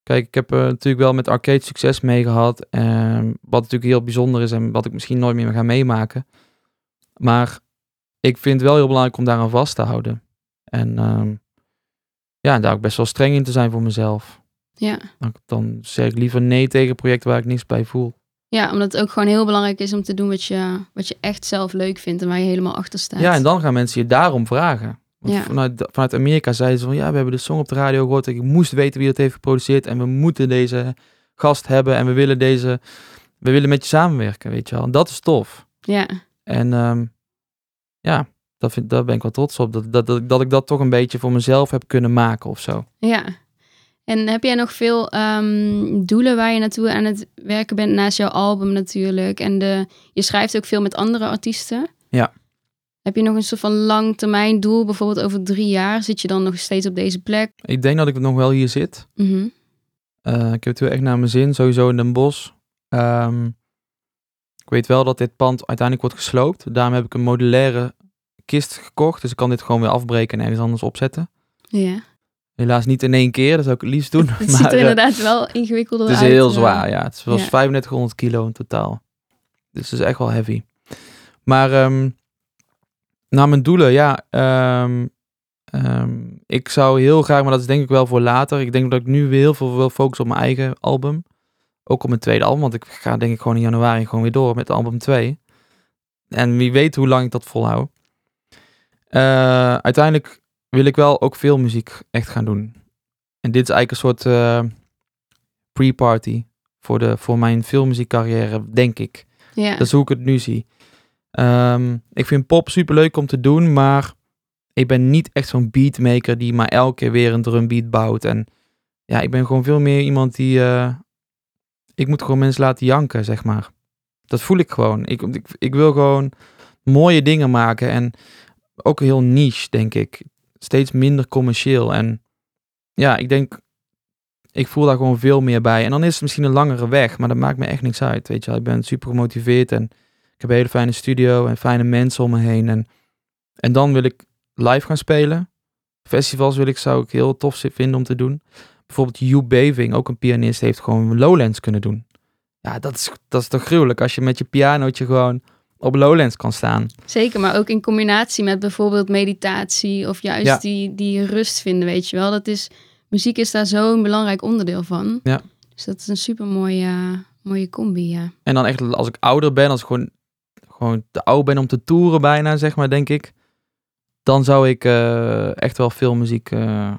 kijk, ik heb eh, natuurlijk wel met arcade succes mee gehad. ehm, wat natuurlijk heel bijzonder is en wat ik misschien nooit meer ga meemaken. Maar ik vind het wel heel belangrijk om daaraan vast te houden. En ehm, ja, daar ook best wel streng in te zijn voor mezelf. Ja. Dan, dan zeg ik liever nee tegen projecten waar ik niks bij voel. ja, omdat het ook gewoon heel belangrijk is om te doen wat je, wat je echt zelf leuk vindt en waar je helemaal achter staat. Ja, en dan gaan mensen je daarom vragen. Want Ja. vanuit, vanuit Amerika zeiden ze van ja, we hebben de song op de radio gehoord. Ik moest weten wie dat heeft geproduceerd. En we moeten deze gast hebben. En we willen deze. We willen met je samenwerken, weet je wel. En dat is tof. Ja, En ehm, ja, dat vind, daar ben ik wel trots op. Dat, dat, dat, dat ik dat toch een beetje voor mezelf heb kunnen maken of zo. Ja. En heb jij nog veel ehm, doelen waar je naartoe aan het werken bent naast jouw album natuurlijk? En de, je schrijft ook veel met andere artiesten. Ja. Heb je nog een soort van lang termijn doel? Bijvoorbeeld over drie jaar zit je dan nog steeds op deze plek? Ik denk dat ik nog wel hier zit. Mhm. Eh, ik heb het heel echt naar mijn zin, sowieso in Den Bosch. Ehm, ik weet wel dat dit pand uiteindelijk wordt gesloopt. Daarom heb ik een modulaire kist gekocht. Dus ik kan dit gewoon weer afbreken en ergens anders opzetten. Ja. Helaas niet in één keer, dat zou ik het liefst doen. *laughs* Het *laughs* ziet er eh, inderdaad wel ingewikkelder het uit. is heel zwaar, ja. Het was ja. 3500 kilo in totaal. Dus het is echt wel heavy. Maar ehm naar mijn doelen, ja. ehm, ehm, ik zou heel graag, maar dat is denk ik wel voor later. Ik denk dat ik nu weer heel veel wil focussen op mijn eigen album. Ook op mijn tweede album, want ik ga denk ik gewoon in januari gewoon weer door met album 2. En wie weet hoe lang ik dat volhoud. Eh, uiteindelijk wil ik wel ook veel muziek echt gaan doen. En dit is eigenlijk een soort eh, pre-party voor, de, voor mijn filmmuziekcarrière, denk ik. Ja. Dat is hoe ik het nu zie. Ehm, ik vind pop super leuk om te doen, maar ik ben niet echt zo'n beatmaker die maar elke keer weer een drumbeat bouwt. En ja, ik ben gewoon veel meer iemand die. eh, ik moet gewoon mensen laten janken, zeg maar. Dat voel ik gewoon. Ik, ik, wil gewoon mooie dingen maken en ook heel niche, denk ik. Steeds minder commercieel. En ja, ik denk, ik voel daar gewoon veel meer bij. En dan is het misschien een langere weg, maar dat maakt me echt niks uit. Weet je ik ben super gemotiveerd en ik heb een hele fijne studio en fijne mensen om me heen. En, en dan wil ik live gaan spelen. Festivals wil ik, zou ik heel tof vinden om te doen. Bijvoorbeeld Hugh Beving, ook een pianist, heeft gewoon Lowlands kunnen doen. Ja, dat is, dat is toch gruwelijk als je met je pianootje gewoon op Lowlands kan staan. Zeker, maar ook in combinatie met bijvoorbeeld meditatie of juist Ja. die, die rust vinden, weet je wel. Dat is, muziek is daar zo'n belangrijk onderdeel van. Ja. Dus dat is een super mooie, mooie combi, ja. En dan echt als ik ouder ben, als ik gewoon, gewoon te oud ben om te toeren bijna, zeg maar, denk ik. Dan zou ik eh, echt wel veel muziek eh,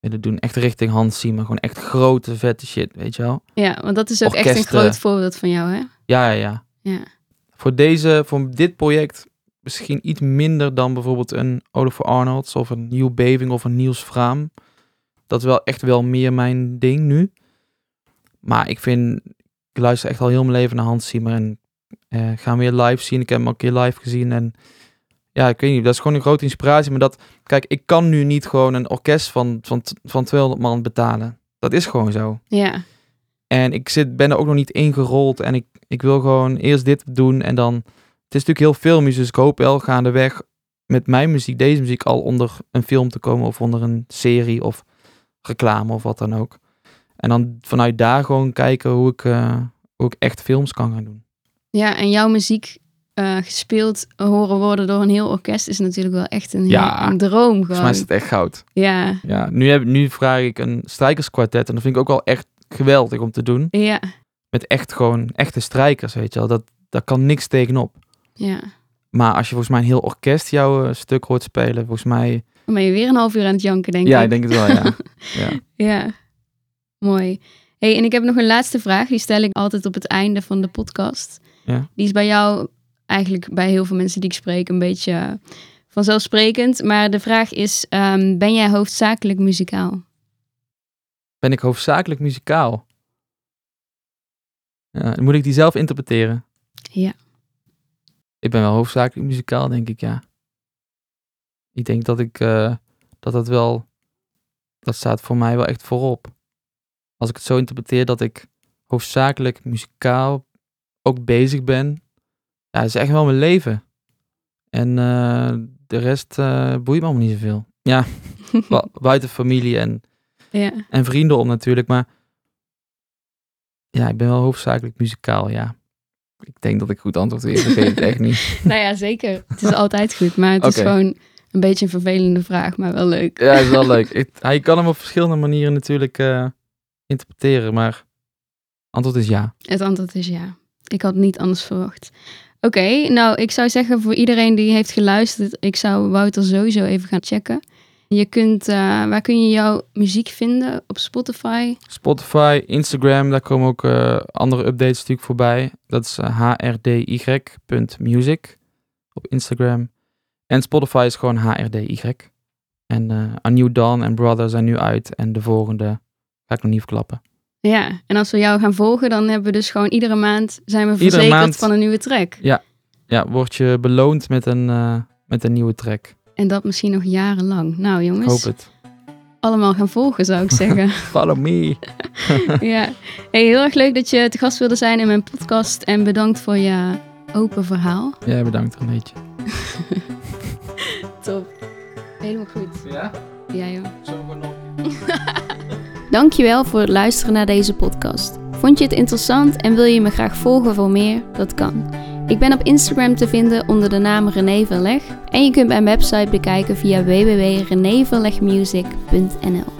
willen doen. Echt richting Hans Zimmer. Gewoon echt grote, vette shit, weet je wel. Ja, want dat is ook echt een groot voorbeeld van jou, hè? Ja, ja, ja. Ja. Voor deze, voor dit project misschien iets minder dan bijvoorbeeld een Oliver Arnolds of een Nieuw Beving of een Niels Vraam. Dat is wel echt wel meer mijn ding nu. Maar ik vind, ik luister echt al heel mijn leven naar Hans Zimmer en eh ga hem weer live zien. Ik heb hem al een keer live gezien en ja, ik weet niet, dat is gewoon een grote inspiratie. Maar dat, kijk, ik kan nu niet gewoon een orkest van, van, van 200 man betalen. Dat is gewoon zo. Ja, En ik zit, ben er ook nog niet ingerold. En ik, ik wil gewoon eerst dit doen. En dan. Het is natuurlijk heel filmisch. Dus ik hoop wel gaandeweg met mijn muziek, deze muziek, al onder een film te komen. Of onder een serie of reclame of wat dan ook. En dan vanuit daar gewoon kijken hoe ik, eh, hoe ik echt films kan gaan doen. ja en jouw muziek eh, gespeeld horen worden door een heel orkest is natuurlijk wel echt een, Ja. een droom Volgens mij gewoon. is het echt goud. Ja, Ja, nu, heb, nu vraag ik een strijkerskwartet. En dat vind ik ook wel echt geweldig om te doen. ja, Met echt gewoon echte strijkers, weet je wel. Dat, daar kan niks tegenop. ja. Maar als je volgens mij een heel orkest jouw eh, stuk hoort spelen, volgens mij... Dan ben je weer een half uur aan het janken, denk ja, ik. ik denk het wel, ja. *laughs* ja. Ja, mooi. Hey, en ik heb nog een laatste vraag. Die stel ik altijd op het einde van de podcast. Ja. Die is bij jou, eigenlijk bij heel veel mensen die ik spreek, een beetje vanzelfsprekend. Maar de vraag is, ehm, ben jij hoofdzakelijk muzikaal? Ben ik hoofdzakelijk muzikaal? Ja, moet ik die zelf interpreteren? Ja. Ik ben wel hoofdzakelijk muzikaal, denk ik, ja. Ik denk dat ik, eh, dat dat wel, dat staat voor mij wel echt voorop. Als ik het zo interpreteer dat ik hoofdzakelijk muzikaal ook bezig ben. Ja, dat is echt wel mijn leven. En eh, de rest eh, boeit me allemaal niet zoveel. Ja, *laughs* buiten familie en ja. en vrienden om natuurlijk, maar ja, ik ben wel hoofdzakelijk muzikaal, ja. Ik denk dat ik goed antwoord geef, ik weet het echt niet. *laughs* Nou ja, zeker. Het is altijd goed. Maar het is gewoon een beetje een vervelende vraag, maar wel leuk. Ja, het is wel leuk. *laughs* Ik, hij kan hem op verschillende manieren natuurlijk eh, interpreteren, maar antwoord is ja. Het antwoord is ja. Ik had het niet anders verwacht. Oké, nou ik zou zeggen voor iedereen die heeft geluisterd, ik zou Wouter sowieso even gaan checken. Je kunt, eh, waar kun je jouw muziek vinden? Op Spotify? Spotify, Instagram, daar komen ook eh, andere updates natuurlijk voorbij. Dat is eh, hrdy.music op Instagram. En Spotify is gewoon HRDY. En A New Dawn en Brother zijn nu uit. En de volgende ga ik nog niet verklappen. Ja, en als we jou gaan volgen, dan hebben we dus gewoon iedere maand zijn we Iedere verzekerd maand. van een nieuwe track. Ja, word je beloond met een, eh, met een nieuwe track. En dat misschien nog jarenlang. Nou Ik jongens, hoop het. allemaal gaan volgen zou ik *laughs* zeggen. Follow me. *laughs* ja. Hey, heel erg leuk dat je te gast wilde zijn in mijn podcast. En bedankt voor je open verhaal. Ja, bedankt Renéetje. *laughs* Top. Helemaal goed. Ja? Ja joh. Zo nog. Dankjewel voor het luisteren naar deze podcast. Vond je het interessant en wil je me graag volgen voor meer? Dat kan. Ik ben op Instagram te vinden onder de naam René Verleg en je kunt mijn website bekijken via www.renéverlegmusic.nl